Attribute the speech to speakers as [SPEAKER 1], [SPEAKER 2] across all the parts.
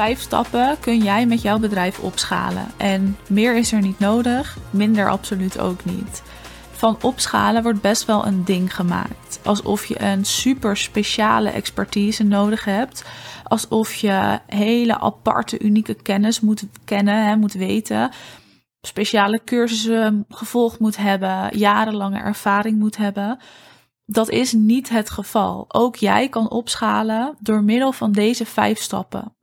[SPEAKER 1] vijf stappen kun jij met jouw bedrijf opschalen. En meer is er niet nodig, minder absoluut ook niet. Van opschalen wordt best wel een ding gemaakt. Alsof je een super speciale expertise nodig hebt. Alsof je hele aparte, unieke kennis moet kennen, hè, moet weten. Speciale cursussen gevolgd moet hebben, jarenlange ervaring moet hebben. Dat is niet het geval. Ook jij kan opschalen door middel van deze vijf stappen.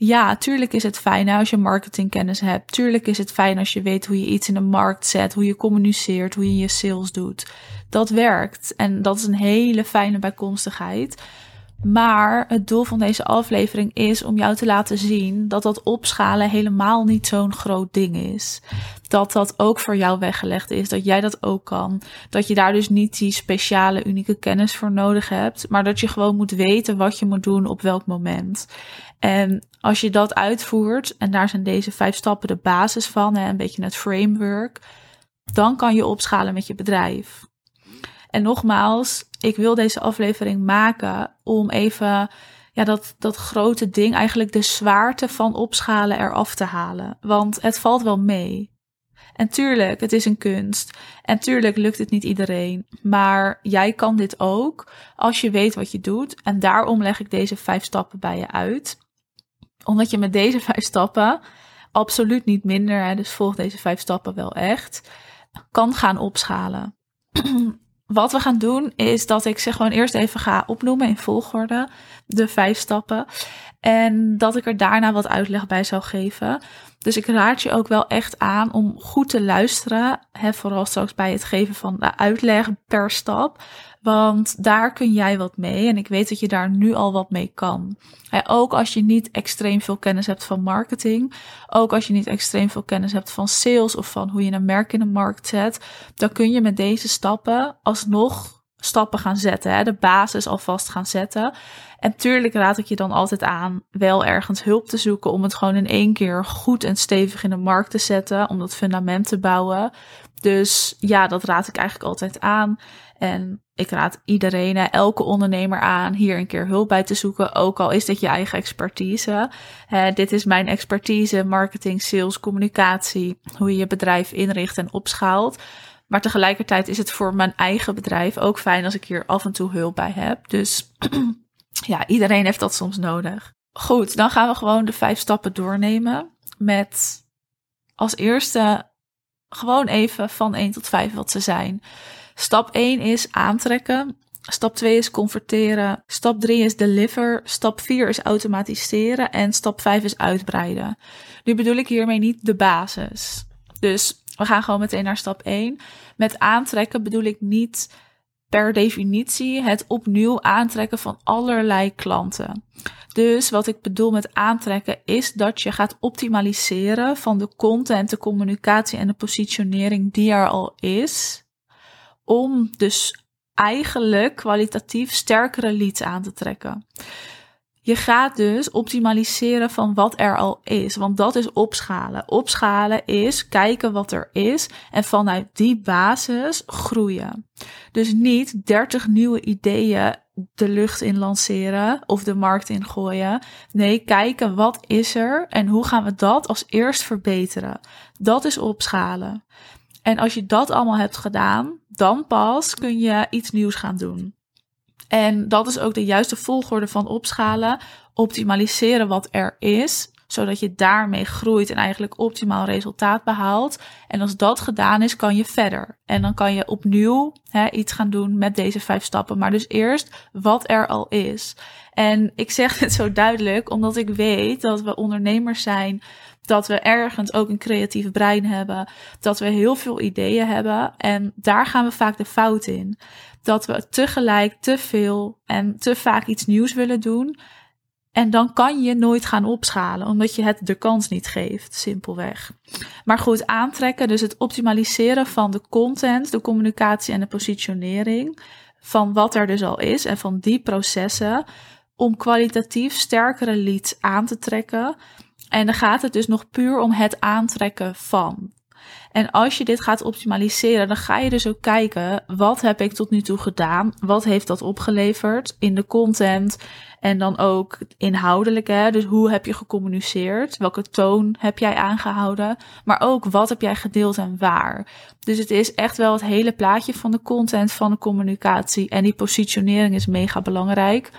[SPEAKER 1] Ja, tuurlijk is het fijn als je marketingkennis hebt. Tuurlijk is het fijn als je weet hoe je iets in de markt zet, hoe je communiceert, hoe je je sales doet. Dat werkt en dat is een hele fijne bijkomstigheid. Maar het doel van deze aflevering is om jou te laten zien dat dat opschalen helemaal niet zo'n groot ding is. Dat dat ook voor jou weggelegd is, dat jij dat ook kan. Dat je daar dus niet die speciale, unieke kennis voor nodig hebt, maar dat je gewoon moet weten wat je moet doen op welk moment. En als je dat uitvoert, en daar zijn deze vijf stappen de basis van, een beetje het framework, dan kan je opschalen met je bedrijf. En nogmaals, ik wil deze aflevering maken om even ja, dat, dat grote ding, eigenlijk de zwaarte van opschalen eraf te halen. Want het valt wel mee. En tuurlijk, het is een kunst. En tuurlijk lukt het niet iedereen. Maar jij kan dit ook als je weet wat je doet. En daarom leg ik deze vijf stappen bij je uit. Omdat je met deze vijf stappen absoluut niet minder, hè, dus volg deze vijf stappen wel echt, kan gaan opschalen. wat we gaan doen is dat ik ze gewoon eerst even ga opnoemen in volgorde, de vijf stappen. En dat ik er daarna wat uitleg bij zou geven. Dus ik raad je ook wel echt aan om goed te luisteren. Hè, vooral straks bij het geven van de uitleg per stap. Want daar kun jij wat mee. En ik weet dat je daar nu al wat mee kan. ook als je niet extreem veel kennis hebt van marketing. Ook als je niet extreem veel kennis hebt van sales of van hoe je een merk in de markt zet. Dan kun je met deze stappen alsnog stappen gaan zetten. Hè, de basis alvast gaan zetten. En tuurlijk raad ik je dan altijd aan wel ergens hulp te zoeken om het gewoon in één keer goed en stevig in de markt te zetten. Om dat fundament te bouwen. Dus ja, dat raad ik eigenlijk altijd aan. En ik raad iedereen, elke ondernemer aan hier een keer hulp bij te zoeken. Ook al is dit je eigen expertise. dit is mijn expertise, marketing, sales, communicatie. Hoe je je bedrijf inricht en opschaalt. Maar tegelijkertijd is het voor mijn eigen bedrijf ook fijn als ik hier af en toe hulp bij heb. Dus ja, iedereen heeft dat soms nodig. Goed, dan gaan we gewoon de vijf stappen doornemen. Met als eerste gewoon even van 1 tot 5 wat ze zijn. Stap 1 is aantrekken. Stap 2 is converteren. Stap 3 is deliver. Stap 4 is automatiseren. En stap 5 is uitbreiden. Nu bedoel ik hiermee niet de basis. Dus we gaan gewoon meteen naar stap 1. Met aantrekken bedoel ik niet per definitie het opnieuw aantrekken van allerlei klanten. Dus wat ik bedoel met aantrekken is dat je gaat optimaliseren van de content, de communicatie en de positionering die er al is om dus eigenlijk kwalitatief sterkere leads aan te trekken. Je gaat dus optimaliseren van wat er al is, want dat is opschalen. Opschalen is kijken wat er is en vanuit die basis groeien. Dus niet 30 nieuwe ideeën de lucht in lanceren of de markt in gooien. Nee, kijken wat is er en hoe gaan we dat als eerst verbeteren. Dat is opschalen. En als je dat allemaal hebt gedaan, dan pas kun je iets nieuws gaan doen. En dat is ook de juiste volgorde van opschalen. Optimaliseren wat er is, zodat je daarmee groeit en eigenlijk optimaal resultaat behaalt. En als dat gedaan is, kan je verder. En dan kan je opnieuw hè, iets gaan doen met deze vijf stappen. Maar dus eerst wat er al is. En ik zeg het zo duidelijk, omdat ik weet dat we ondernemers zijn dat we ergens ook een creatief brein hebben, dat we heel veel ideeën hebben en daar gaan we vaak de fout in. Dat we tegelijk te veel en te vaak iets nieuws willen doen. En dan kan je nooit gaan opschalen, omdat je het de kans niet geeft, simpelweg. Maar goed, aantrekken, dus het optimaliseren van de content, de communicatie en de positionering, van wat er dus al is en van die processen, om kwalitatief sterkere leads aan te trekken en dan gaat het dus nog puur om het aantrekken van. En als je dit gaat optimaliseren, dan ga je dus ook kijken, wat heb ik tot nu toe gedaan? Wat heeft dat opgeleverd in de content? En dan ook inhoudelijk, hè? dus hoe heb je gecommuniceerd? Welke toon heb jij aangehouden? Maar ook wat heb jij gedeeld en waar? Dus het is echt wel het hele plaatje van de content, van de communicatie. En die positionering is mega belangrijk.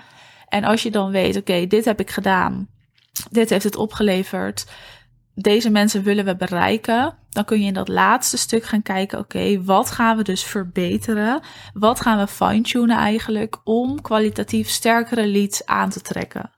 [SPEAKER 1] En als je dan weet, oké, dit heb ik gedaan. Dit heeft het opgeleverd deze mensen willen we bereiken, dan kun je in dat laatste stuk gaan kijken: oké, wat gaan we dus verbeteren? Wat gaan we fine-tunen eigenlijk om kwalitatief sterkere leads aan te trekken?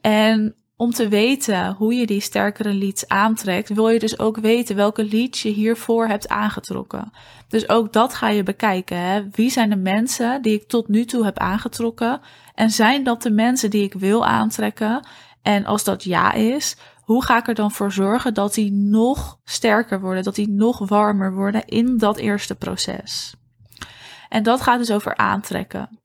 [SPEAKER 1] En om te weten hoe je die sterkere leads aantrekt, wil je dus ook weten welke leads je hiervoor hebt aangetrokken. Dus ook dat ga je bekijken. Hè? Wie zijn de mensen die ik tot nu toe heb aangetrokken? En zijn dat de mensen die ik wil aantrekken? En als dat ja is, hoe ga ik er dan voor zorgen dat die nog sterker worden, dat die nog warmer worden in dat eerste proces? En dat gaat dus over aantrekken.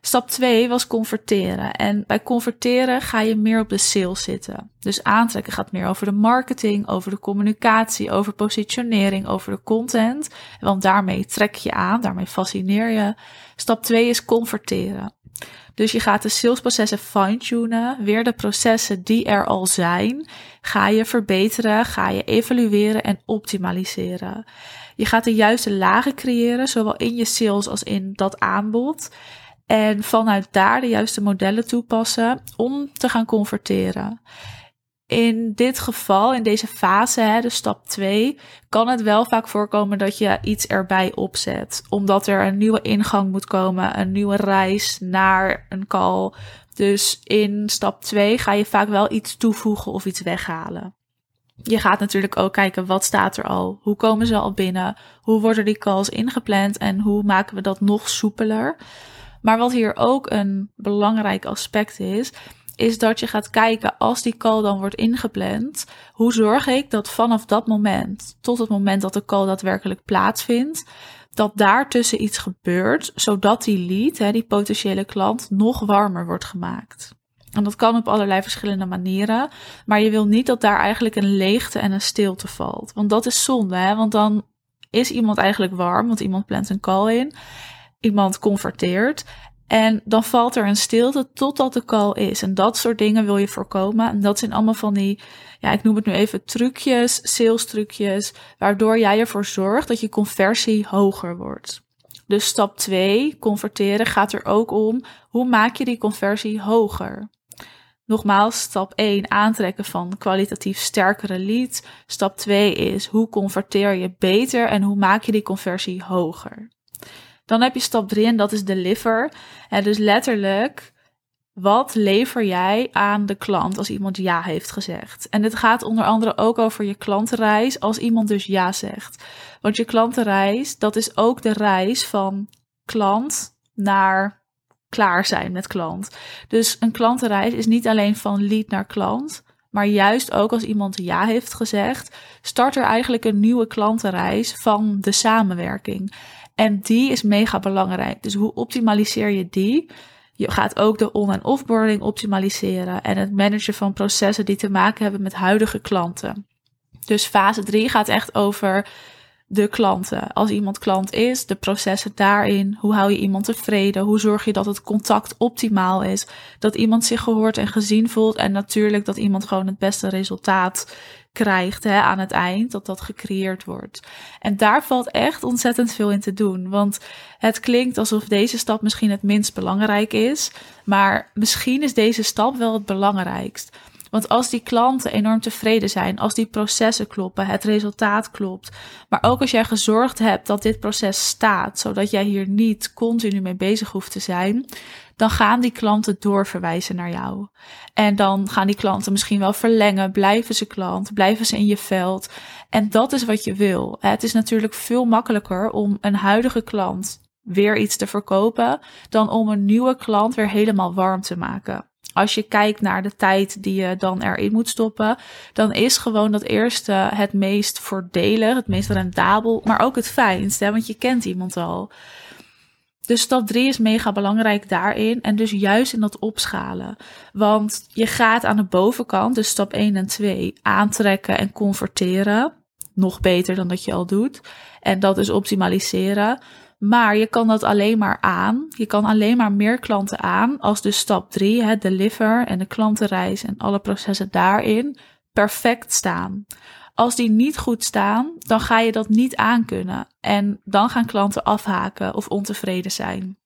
[SPEAKER 1] Stap 2 was converteren. En bij converteren ga je meer op de sales zitten. Dus aantrekken gaat meer over de marketing, over de communicatie, over positionering, over de content. Want daarmee trek je aan, daarmee fascineer je. Stap 2 is converteren. Dus je gaat de salesprocessen fine-tunen. Weer de processen die er al zijn, ga je verbeteren, ga je evalueren en optimaliseren. Je gaat de juiste lagen creëren, zowel in je sales als in dat aanbod. En vanuit daar de juiste modellen toepassen om te gaan converteren. In dit geval, in deze fase, hè, de stap 2, kan het wel vaak voorkomen dat je iets erbij opzet. Omdat er een nieuwe ingang moet komen, een nieuwe reis naar een call. Dus in stap 2 ga je vaak wel iets toevoegen of iets weghalen. Je gaat natuurlijk ook kijken wat staat er al, hoe komen ze al binnen, hoe worden die calls ingepland en hoe maken we dat nog soepeler. Maar wat hier ook een belangrijk aspect is, is dat je gaat kijken als die call dan wordt ingepland. Hoe zorg ik dat vanaf dat moment tot het moment dat de call daadwerkelijk plaatsvindt, dat daartussen iets gebeurt, zodat die lead, hè, die potentiële klant, nog warmer wordt gemaakt. En dat kan op allerlei verschillende manieren. Maar je wil niet dat daar eigenlijk een leegte en een stilte valt. Want dat is zonde, hè? want dan is iemand eigenlijk warm, want iemand plant een call in. Iemand converteert. En dan valt er een stilte totdat de call is. En dat soort dingen wil je voorkomen. En dat zijn allemaal van die, ja, ik noem het nu even trucjes, sales trucjes, waardoor jij ervoor zorgt dat je conversie hoger wordt. Dus stap 2, converteren, gaat er ook om hoe maak je die conversie hoger. Nogmaals, stap 1, aantrekken van kwalitatief sterkere leads. Stap 2 is hoe converteer je beter en hoe maak je die conversie hoger. Dan heb je stap 3 en dat is deliver. En dus letterlijk, wat lever jij aan de klant als iemand ja heeft gezegd? En dit gaat onder andere ook over je klantenreis als iemand dus ja zegt. Want je klantenreis, dat is ook de reis van klant naar klaar zijn met klant. Dus een klantenreis is niet alleen van lead naar klant, maar juist ook als iemand ja heeft gezegd, start er eigenlijk een nieuwe klantenreis van de samenwerking. En die is mega belangrijk. Dus hoe optimaliseer je die? Je gaat ook de on- en offboarding optimaliseren en het managen van processen die te maken hebben met huidige klanten. Dus fase 3 gaat echt over de klanten. Als iemand klant is, de processen daarin. Hoe hou je iemand tevreden? Hoe zorg je dat het contact optimaal is? Dat iemand zich gehoord en gezien voelt. En natuurlijk dat iemand gewoon het beste resultaat krijgt hè, aan het eind, dat dat gecreëerd wordt. En daar valt echt ontzettend veel in te doen. Want het klinkt alsof deze stap misschien het minst belangrijk is. Maar misschien is deze stap wel het belangrijkst. Want als die klanten enorm tevreden zijn, als die processen kloppen, het resultaat klopt, maar ook als jij gezorgd hebt dat dit proces staat, zodat jij hier niet continu mee bezig hoeft te zijn, dan gaan die klanten doorverwijzen naar jou. En dan gaan die klanten misschien wel verlengen, blijven ze klant, blijven ze in je veld. En dat is wat je wil. Het is natuurlijk veel makkelijker om een huidige klant weer iets te verkopen dan om een nieuwe klant weer helemaal warm te maken als je kijkt naar de tijd die je dan erin moet stoppen, dan is gewoon dat eerste het meest voordelig, het meest rendabel, maar ook het fijnst, want je kent iemand al. Dus stap 3 is mega belangrijk daarin. En dus juist in dat opschalen. Want je gaat aan de bovenkant, dus stap 1 en 2, aantrekken en converteren. nog beter dan dat je al doet. En dat is optimaliseren. Maar je kan dat alleen maar aan. Je kan alleen maar meer klanten aan als de stap 3, het deliver en de klantenreis en alle processen daarin perfect staan. Als die niet goed staan, dan ga je dat niet aankunnen. En dan gaan klanten afhaken of ontevreden zijn.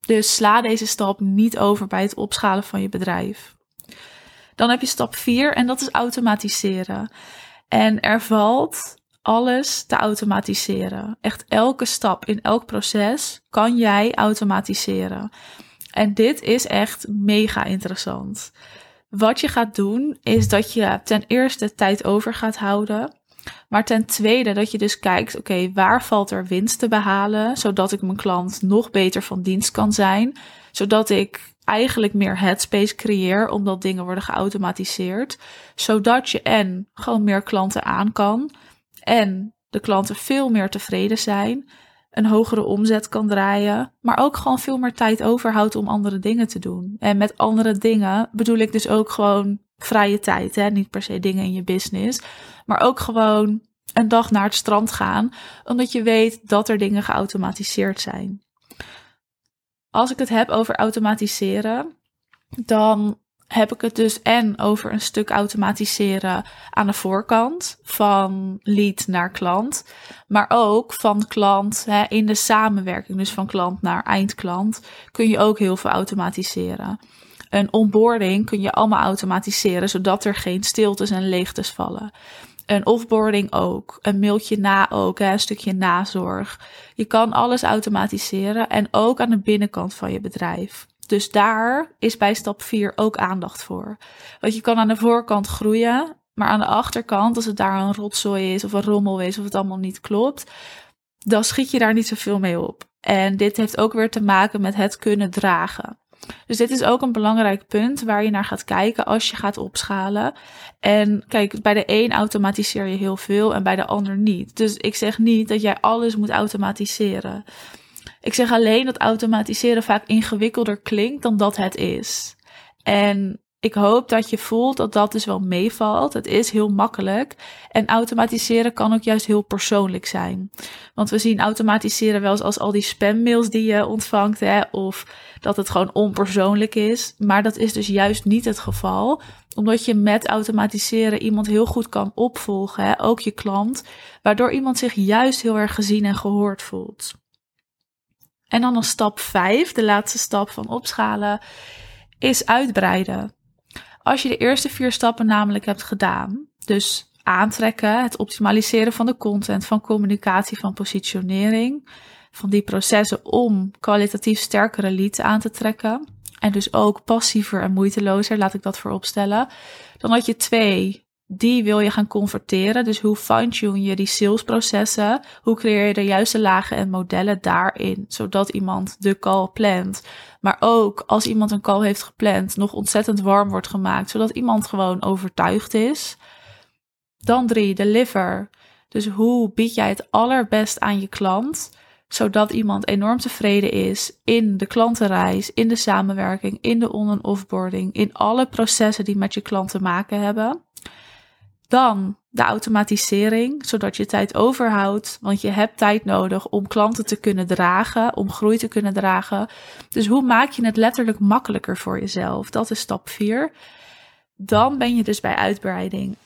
[SPEAKER 1] Dus sla deze stap niet over bij het opschalen van je bedrijf. Dan heb je stap 4 en dat is automatiseren. En er valt alles te automatiseren. Echt elke stap in elk proces kan jij automatiseren. En dit is echt mega interessant. Wat je gaat doen is dat je ten eerste tijd over gaat houden. Maar ten tweede dat je dus kijkt, oké, waar valt er winst te behalen, zodat ik mijn klant nog beter van dienst kan zijn, zodat ik eigenlijk meer headspace creëer, omdat dingen worden geautomatiseerd, zodat je en gewoon meer klanten aan kan en de klanten veel meer tevreden zijn, een hogere omzet kan draaien, maar ook gewoon veel meer tijd overhoudt om andere dingen te doen. En met andere dingen bedoel ik dus ook gewoon vrije tijd, hè? niet per se dingen in je business, maar ook gewoon een dag naar het strand gaan, omdat je weet dat er dingen geautomatiseerd zijn. Als ik het heb over automatiseren, dan heb ik het dus en over een stuk automatiseren aan de voorkant van lead naar klant, maar ook van klant hè, in de samenwerking, dus van klant naar eindklant, kun je ook heel veel automatiseren. Een onboarding kun je allemaal automatiseren, zodat er geen stiltes en leegtes vallen. Een offboarding ook, een mailtje na ook, hè, een stukje nazorg. Je kan alles automatiseren en ook aan de binnenkant van je bedrijf. Dus daar is bij stap 4 ook aandacht voor. Want je kan aan de voorkant groeien, maar aan de achterkant, als het daar een rotzooi is of een rommel is of het allemaal niet klopt, dan schiet je daar niet zoveel mee op. En dit heeft ook weer te maken met het kunnen dragen. Dus dit is ook een belangrijk punt waar je naar gaat kijken als je gaat opschalen. En kijk, bij de een automatiseer je heel veel en bij de ander niet. Dus ik zeg niet dat jij alles moet automatiseren. Ik zeg alleen dat automatiseren vaak ingewikkelder klinkt dan dat het is. En ik hoop dat je voelt dat dat dus wel meevalt. Het is heel makkelijk. En automatiseren kan ook juist heel persoonlijk zijn. Want we zien automatiseren wel eens als al die spammails die je ontvangt. Hè, of dat het gewoon onpersoonlijk is. Maar dat is dus juist niet het geval. Omdat je met automatiseren iemand heel goed kan opvolgen. Hè, ook je klant. Waardoor iemand zich juist heel erg gezien en gehoord voelt. En dan een stap 5, de laatste stap van opschalen, is uitbreiden. Als je de eerste vier stappen namelijk hebt gedaan, dus aantrekken, het optimaliseren van de content, van communicatie, van positionering, van die processen om kwalitatief sterkere leads aan te trekken, en dus ook passiever en moeitelozer, laat ik dat vooropstellen, dan had je twee die wil je gaan converteren. Dus hoe fine-tune je die salesprocessen? Hoe creëer je de juiste lagen en modellen daarin? Zodat iemand de call plant. Maar ook als iemand een call heeft gepland, nog ontzettend warm wordt gemaakt. Zodat iemand gewoon overtuigd is. Dan drie, deliver. Dus hoe bied jij het allerbest aan je klant? Zodat iemand enorm tevreden is in de klantenreis, in de samenwerking, in de on- en offboarding, in alle processen die met je klant te maken hebben. Dan de automatisering, zodat je tijd overhoudt, want je hebt tijd nodig om klanten te kunnen dragen, om groei te kunnen dragen. Dus hoe maak je het letterlijk makkelijker voor jezelf? Dat is stap 4. Dan ben je dus bij uitbreiding.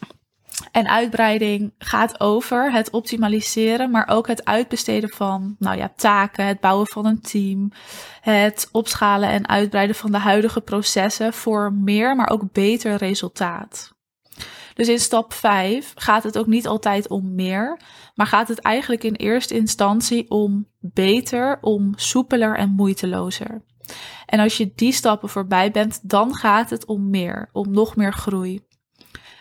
[SPEAKER 1] En uitbreiding gaat over het optimaliseren, maar ook het uitbesteden van nou ja, taken, het bouwen van een team, het opschalen en uitbreiden van de huidige processen voor meer, maar ook beter resultaat. Dus in stap 5 gaat het ook niet altijd om meer, maar gaat het eigenlijk in eerste instantie om beter, om soepeler en moeitelozer. En als je die stappen voorbij bent, dan gaat het om meer, om nog meer groei.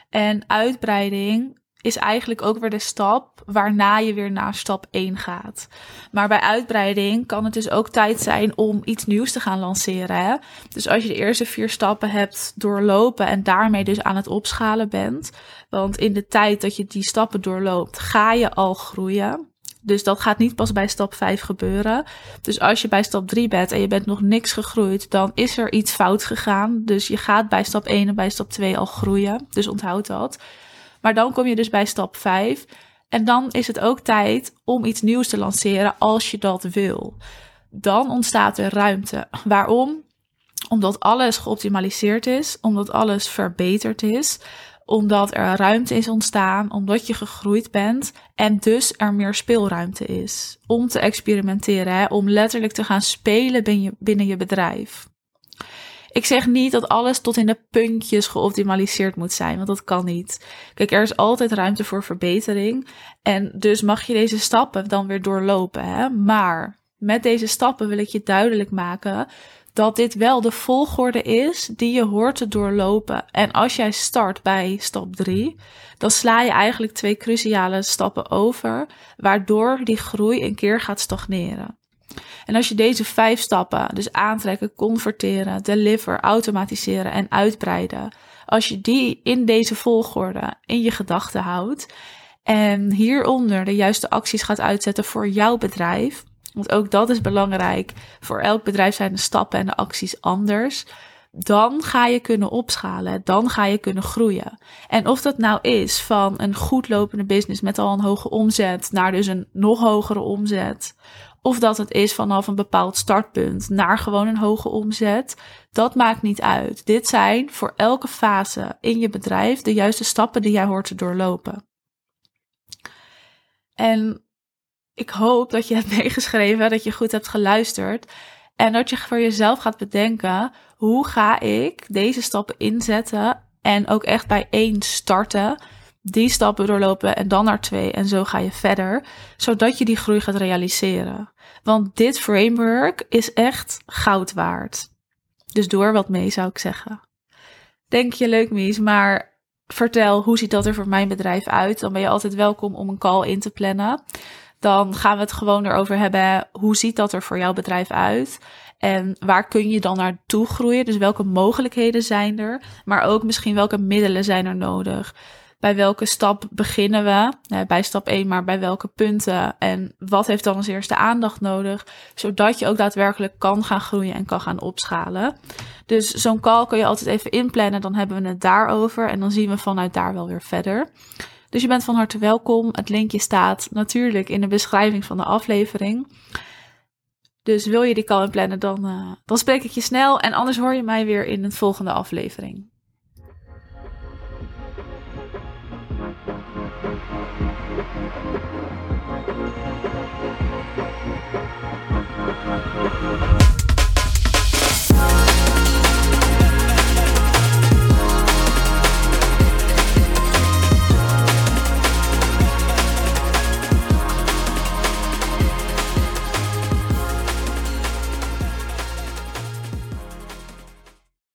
[SPEAKER 1] En uitbreiding is eigenlijk ook weer de stap waarna je weer naar stap 1 gaat. Maar bij uitbreiding kan het dus ook tijd zijn om iets nieuws te gaan lanceren. Hè? Dus als je de eerste vier stappen hebt doorlopen en daarmee dus aan het opschalen bent. Want in de tijd dat je die stappen doorloopt, ga je al groeien. Dus dat gaat niet pas bij stap 5 gebeuren. Dus als je bij stap 3 bent en je bent nog niks gegroeid, dan is er iets fout gegaan. Dus je gaat bij stap 1 en bij stap 2 al groeien. Dus onthoud dat. Maar dan kom je dus bij stap 5. En dan is het ook tijd om iets nieuws te lanceren als je dat wil. Dan ontstaat er ruimte. Waarom? Omdat alles geoptimaliseerd is, omdat alles verbeterd is, omdat er ruimte is ontstaan, omdat je gegroeid bent en dus er meer speelruimte is om te experimenteren, hè, om letterlijk te gaan spelen binnen je, binnen je bedrijf. Ik zeg niet dat alles tot in de puntjes geoptimaliseerd moet zijn, want dat kan niet. Kijk, er is altijd ruimte voor verbetering en dus mag je deze stappen dan weer doorlopen. Hè? Maar met deze stappen wil ik je duidelijk maken dat dit wel de volgorde is die je hoort te doorlopen. En als jij start bij stap 3, dan sla je eigenlijk twee cruciale stappen over, waardoor die groei een keer gaat stagneren. En als je deze vijf stappen, dus aantrekken, converteren, deliver, automatiseren en uitbreiden, als je die in deze volgorde in je gedachten houdt en hieronder de juiste acties gaat uitzetten voor jouw bedrijf, want ook dat is belangrijk. Voor elk bedrijf zijn de stappen en de acties anders. Dan ga je kunnen opschalen. Dan ga je kunnen groeien. En of dat nou is van een goed lopende business met al een hoge omzet naar dus een nog hogere omzet. Of dat het is vanaf een bepaald startpunt naar gewoon een hoge omzet. Dat maakt niet uit. Dit zijn voor elke fase in je bedrijf de juiste stappen die jij hoort te doorlopen. En ik hoop dat je hebt meegeschreven, dat je goed hebt geluisterd. En dat je voor jezelf gaat bedenken: hoe ga ik deze stappen inzetten en ook echt bij één starten? Die stappen doorlopen en dan naar twee en zo ga je verder, zodat je die groei gaat realiseren. Want dit framework is echt goud waard. Dus doe er wat mee, zou ik zeggen. Denk je leuk, Mies, maar vertel hoe ziet dat er voor mijn bedrijf uit? Dan ben je altijd welkom om een call in te plannen dan gaan we het gewoon erover hebben. Hoe ziet dat er voor jouw bedrijf uit? En waar kun je dan naartoe groeien? Dus welke mogelijkheden zijn er? Maar ook misschien welke middelen zijn er nodig? Bij welke stap beginnen we? bij stap 1, maar bij welke punten? En wat heeft dan als eerste aandacht nodig? Zodat je ook daadwerkelijk kan gaan groeien en kan gaan opschalen. Dus zo'n call kun je altijd even inplannen. Dan hebben we het daarover. En dan zien we vanuit daar wel weer verder. Dus je bent van harte welkom. Het linkje staat natuurlijk in de beschrijving van de aflevering. Dus wil je die call plannen, dan, uh, dan spreek ik je snel. En anders hoor je mij weer in een volgende aflevering.